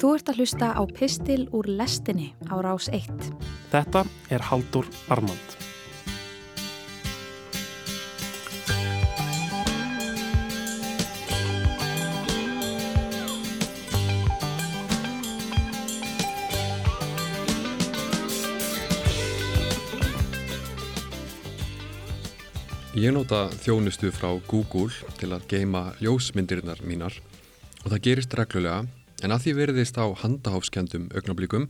Þú ert að hlusta á Pistil úr lestinni á rás 1. Þetta er Haldur Armand. Ég nota þjónustu frá Google til að geima ljósmyndirinnar mínar og það gerist reglulega en að því verðist á handaháfskjandum augnablíkum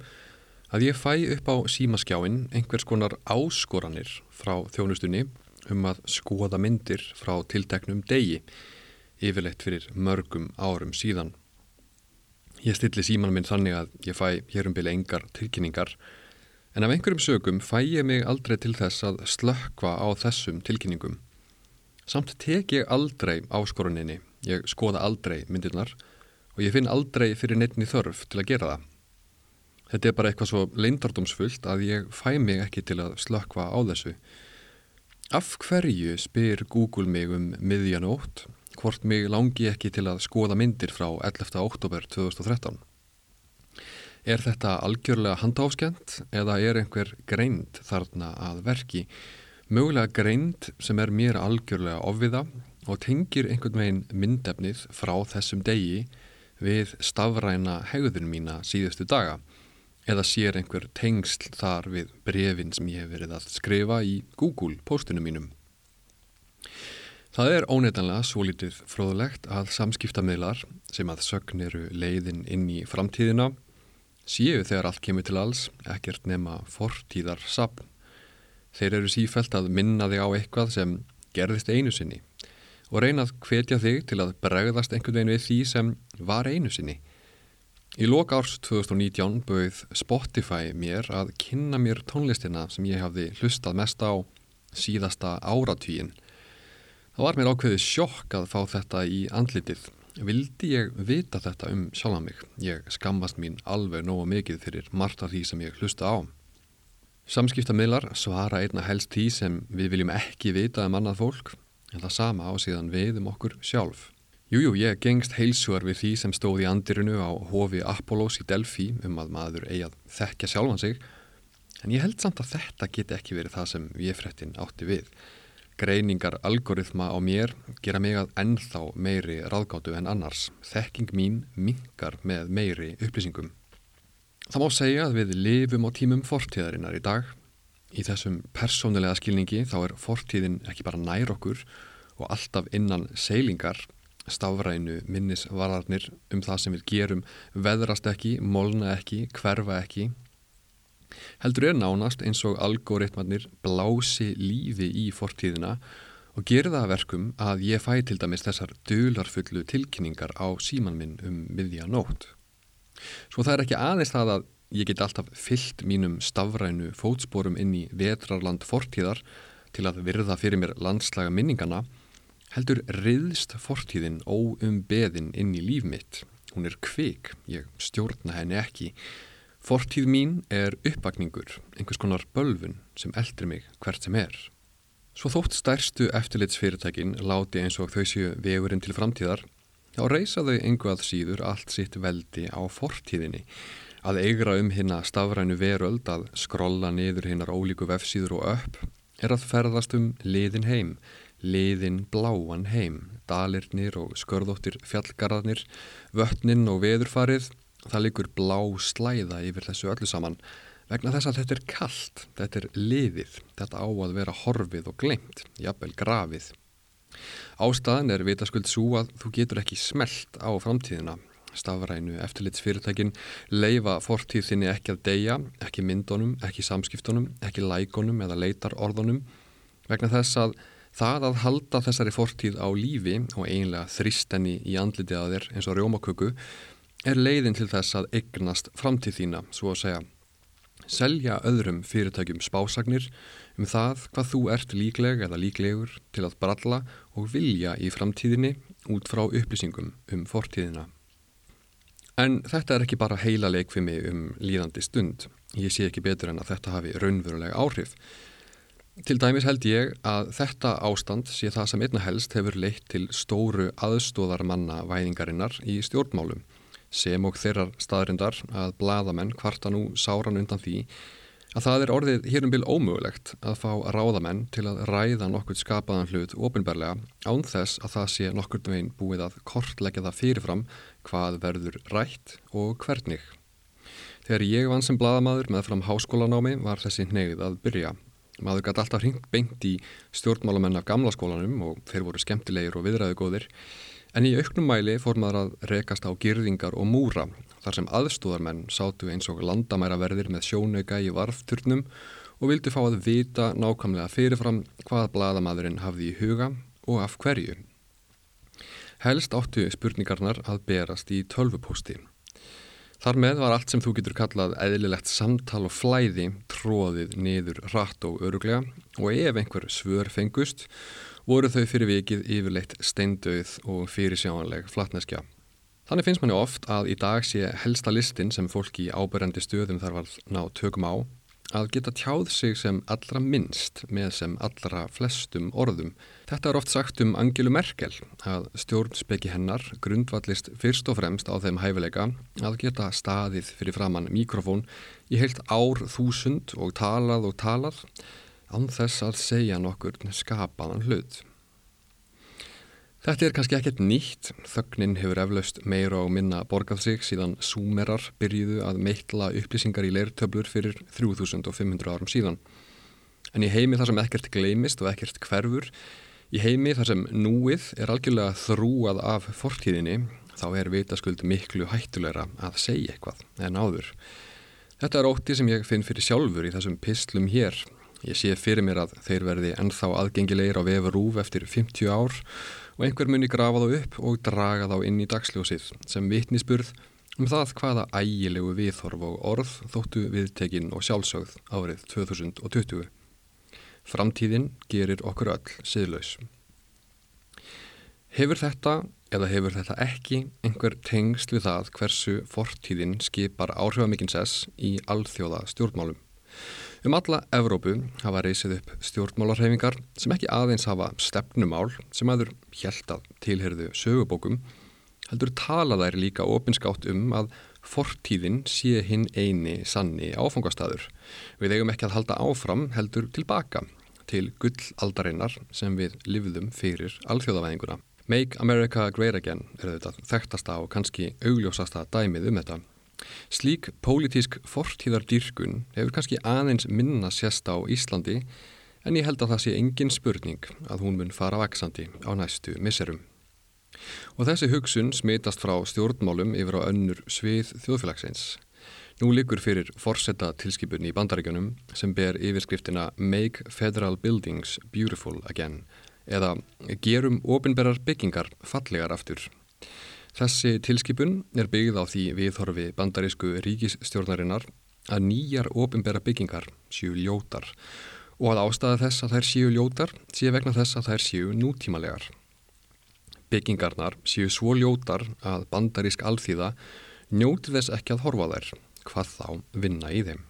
að ég fæ upp á símaskjáin einhvers konar áskoranir frá þjónustunni um að skoða myndir frá tilteknum degi yfirleitt fyrir mörgum árum síðan. Ég stilli síman minn þannig að ég fæ hérum byrja engar tilkynningar En af einhverjum sögum fæ ég mig aldrei til þess að slökkva á þessum tilkynningum. Samt tek ég aldrei áskoruninni, ég skoða aldrei myndirnar og ég finn aldrei fyrir neittni þörf til að gera það. Þetta er bara eitthvað svo leindardómsfullt að ég fæ mig ekki til að slökkva á þessu. Af hverju spyr Google mig um miðjanótt hvort mig langi ekki til að skoða myndir frá 11. oktober 2013? Er þetta algjörlega handáskjönd eða er einhver greind þarna að verki? Mögulega greind sem er mér algjörlega ofviða og tengir einhvern veginn myndefnið frá þessum degi við stafræna hegðun mína síðustu daga eða sér einhver tengsl þar við brefin sem ég hef verið að skrifa í Google postunum mínum. Það er óneitanlega svo litið fróðulegt að samskiptamidlar sem að sögn eru leiðin inn í framtíðina séu þegar allt kemur til alls ekkert nema fortíðar sapn. Þeir eru sífælt að minna þig á eitthvað sem gerðist einu sinni og reyna að hvetja þig til að bregðast einhvern veginn við því sem var einu sinni. Í loka árs 2019 bauð Spotify mér að kynna mér tónlistina sem ég hafði hlustað mest á síðasta áratvíin. Það var mér ákveðið sjokk að fá þetta í andlitið vildi ég vita þetta um sjálfa mig. Ég skammast mín alveg nógu mikið fyrir margt af því sem ég hlusta á. Samskiptamiðlar svara einna helst því sem við viljum ekki vita um annað fólk, en það sama á síðan við um okkur sjálf. Jújú, jú, ég gengst heilsuar við því sem stóð í andirinu á hofi Apollos í Delphi um að maður eigi að þekkja sjálfan sig, en ég held samt að þetta geti ekki verið það sem við frettin átti við greiningar algoritma á mér gera mig að ennþá meiri ráðgáttu en annars. Þekking mín mingar með meiri upplýsingum. Það má segja að við lifum á tímum fortíðarinnar í dag. Í þessum persónulega skilningi þá er fortíðin ekki bara nær okkur og alltaf innan seilingar stafrænu minnisvararnir um það sem við gerum veðrast ekki, molna ekki, hverfa ekki heldur er nánast eins og algoritmarnir blási lífi í fortíðina og gerða verkum að ég fæ til dæmis þessar dularfullu tilkynningar á síman minn um miðja nótt. Svo það er ekki aðeins það að ég get alltaf fyllt mínum stafrænu fótsporum inn í vetrarland fortíðar til að virða fyrir mér landslaga minningana, heldur riðst fortíðin óum beðin inn í líf mitt. Hún er kvik, ég stjórna henni ekki, Fortíð mín er uppvakningur, einhvers konar bölfun sem eldri mig hvert sem er. Svo þótt stærstu eftirlitsfyrirtækin láti eins og þau séu vegurinn til framtíðar, þá reysa þau einhvað síður allt sitt veldi á fortíðinni, að eigra um hinna stafrænu veröld að skrolla niður hinnar ólíku vefsíður og upp, er að ferðast um liðin heim, liðin bláan heim, dalirnir og skörðóttir fjallgarðarnir, vötnin og veðurfarið, það liggur blá slæða yfir þessu öllu saman vegna þess að þetta er kallt, þetta er liðið, þetta á að vera horfið og glemt, jafnvel grafið. Ástæðan er vitaskuld svo að þú getur ekki smelt á framtíðina. Stafrænu eftirlitsfyrirtækin leifa fortíðinni ekki að deyja, ekki myndunum, ekki samskiptunum, ekki lækonum eða leitarorðunum vegna þess að það að halda þessari fortíð á lífi og eiginlega þristenni í andlitið að þér eins og rjómaköku er leiðin til þess að eignast framtíð þína, svo að segja. Selja öðrum fyrirtækjum spásagnir um það hvað þú ert líkleg eða líklegur til að bralla og vilja í framtíðinni út frá upplýsingum um fortíðina. En þetta er ekki bara heila leik fyrir mig um líðandi stund. Ég sé ekki betur en að þetta hafi raunverulega áhrif. Til dæmis held ég að þetta ástand sé það sem einna helst hefur leitt til stóru aðstóðarmanna væðingarinnar í stjórnmálum sem og þeirrar staðrindar að bladamenn kvarta nú sáran undan því að það er orðið hér um byl ómögulegt að fá ráðamenn til að ræða nokkur skapaðan hlut ofinbarlega án þess að það sé nokkur veginn búið að kortleggja það fyrirfram hvað verður rætt og hvernig. Þegar ég vann sem bladamadur með fram háskólanámi var þessi neyð að byrja. Maður gæti alltaf hringt beint í stjórnmálamenn af gamla skólanum og þeir voru skemmtilegir og viðræðu góðir en í auknum mæli fór maður að rekast á girðingar og múra þar sem aðstóðarmenn sátu eins og landamæraverðir með sjónauka í varfturnum og vildu fá að vita nákvæmlega fyrirfram hvað bladamadurinn hafði í huga og af hverju. Helst áttu spurningarnar að berast í tölvupósti. Þar með var allt sem þú getur kallað eðlilegt samtal og flæði tróðið niður rætt og öruglega og ef einhver svör fengust voru þau fyrir vikið yfirleitt steindauð og fyrirsjáanleg flatneskja. Þannig finnst manni oft að í dag sé helsta listin sem fólk í ábyrjandi stöðum þarf að ná tökum á að geta tjáð sig sem allra minnst með sem allra flestum orðum. Þetta er oft sagt um Angelu Merkel að stjórnspeki hennar grundvallist fyrst og fremst á þeim hæfileika að geta staðið fyrir framann mikrofón í heilt ár þúsund og talað og talað án þess að segja nokkur skapaðan hlut. Þetta er kannski ekkert nýtt, þögnin hefur eflaust meira og minna borgað sig síðan súmerar byrjuðu að meitla upplýsingar í leirtöblur fyrir 3500 árum síðan. En í heimi þar sem ekkert gleimist og ekkert hverfur, í heimi þar sem núið er algjörlega þrúað af fortíðinni, þá er vitaskuld miklu hættulegra að segja eitthvað en áður. Þetta er ótti sem ég finn fyrir sjálfur í þessum pislum hér. Ég sé fyrir mér að þeir verði ennþá aðgengilegir á vefur rúf eftir 50 ár og einhver muni grafa þá upp og draga þá inn í dagsljósið sem vitnisburð um það hvaða ægilegu viðhorf og orð þóttu viðtekinn og sjálfsögð árið 2020. Framtíðin gerir okkur öll siðlaus. Hefur þetta eða hefur þetta ekki einhver tengst við það hversu fortíðin skipar áhrifamikinn sess í alþjóða stjórnmálum? Um alla Evrópu hafa reysið upp stjórnmálarhefingar sem ekki aðeins hafa stefnumál sem aður hjælt að tilherðu sögubókum, heldur tala þær líka opinskátt um að fortíðin sé hinn eini sanni áfangastæður. Við eigum ekki að halda áfram heldur tilbaka til gullaldarinnar sem við livðum fyrir alþjóðavæðinguna. Make America Great Again er þetta þekktasta og kannski augljósasta dæmið um þetta. Slík pólitísk fortíðardýrkun hefur kannski aðeins minna sérst á Íslandi en ég held að það sé engin spurning að hún mun fara vaksandi á næstu misserum. Og þessi hugsun smitast frá stjórnmálum yfir á önnur svið þjóðfélagsins. Nú likur fyrir forsetta tilskipun í bandaríkjunum sem ber yfirskriftina Make Federal Buildings Beautiful Again eða Gerum ofinberrar byggingar fallegar aftur. Þessi tilskipun er byggð á því viðhorfi bandarísku ríkisstjórnarinnar að nýjar ofinbæra byggingar séu ljótar og að ástæða þess að þær séu ljótar sé vegna þess að þær séu nútímalegar. Byggingarnar séu svo ljótar að bandarísk alþýða njóti þess ekki að horfa þær, hvað þá vinna í þeim.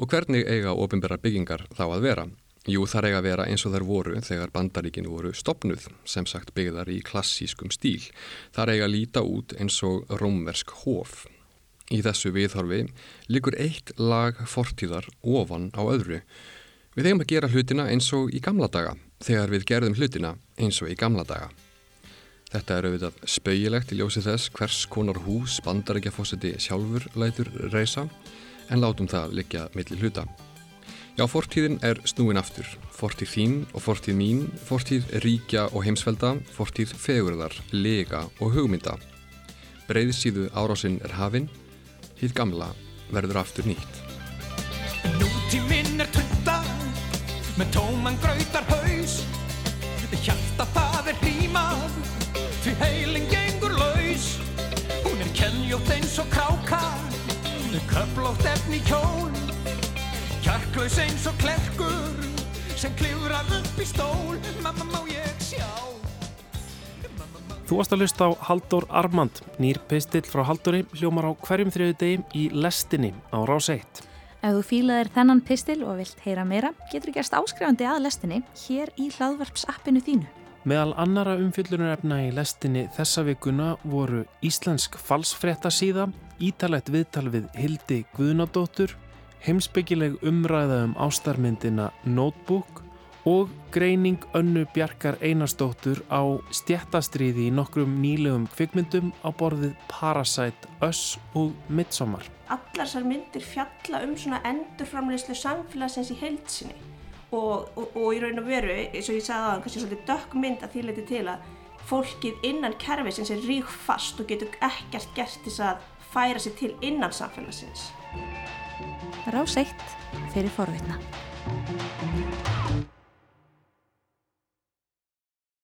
Og hvernig eiga ofinbæra byggingar þá að vera? Jú, þar eiga að vera eins og þær voru þegar bandaríkin voru stopnuð, sem sagt byggðar í klassískum stíl. Þar eiga að líta út eins og rómversk hóf. Í þessu viðhorfi likur eitt lag fortíðar ofan á öðru. Við eigum að gera hlutina eins og í gamla daga, þegar við gerðum hlutina eins og í gamla daga. Þetta er auðvitað spauilegt í ljósi þess hvers konar hús bandaríkjafósiti sjálfur lætur reysa, en látum það liggja millir hluta. Já, fortíðin er snúin aftur. Fortíð þín og fortíð mín, fortíð ríkja og heimsvelda, fortíð fegurðar, lega og hugmynda. Breiðsíðu árásinn er hafinn, hitt gamla verður aftur nýtt. Nútíminn er tunda, með tóman gröytar haus, hjarta það er hrímað, því heilin gengur laus. Hún er kennjótt eins og kráka, köflótt efni kjól, Kjarklaus eins og klerkur sem klifrar upp í stól. Mamma má ég sjá. Þú varst að lusta á Haldur Armand nýr pistill frá Halduri hljómar á hverjum þriðu degi í lestinni á rás 1 Ef þú fílaðir þennan pistil og vilt heyra meira getur þú gerst áskrifandi að lestinni hér í hlaðvarpsappinu þínu. Meðal annara umfyllunarefna í lestinni þessa vikuna voru Íslensk falsfrettasíða, ítalegt viðtal við Hildi Guðnadóttur, heimsbyggileg umræða um ástarmyndina Notebook og greining önnu Bjarkar Einarsdóttur á stjættastriði í nokkrum nýlegum kvikmyndum á borðið Parasite, Us og Midsommar. Allar þessar myndir fjalla um svona endurframleyslu samfélagsins í heilsinni og, og, og í raun og veru, eins og ég sagði aðan, kannski svolítið dökk mynd að því leiti til að fólkið innan kerfisins er rík fast og getur ekkert gert þess að færa sig til innan samfélagsins. Rás 1 fyrir forvitna.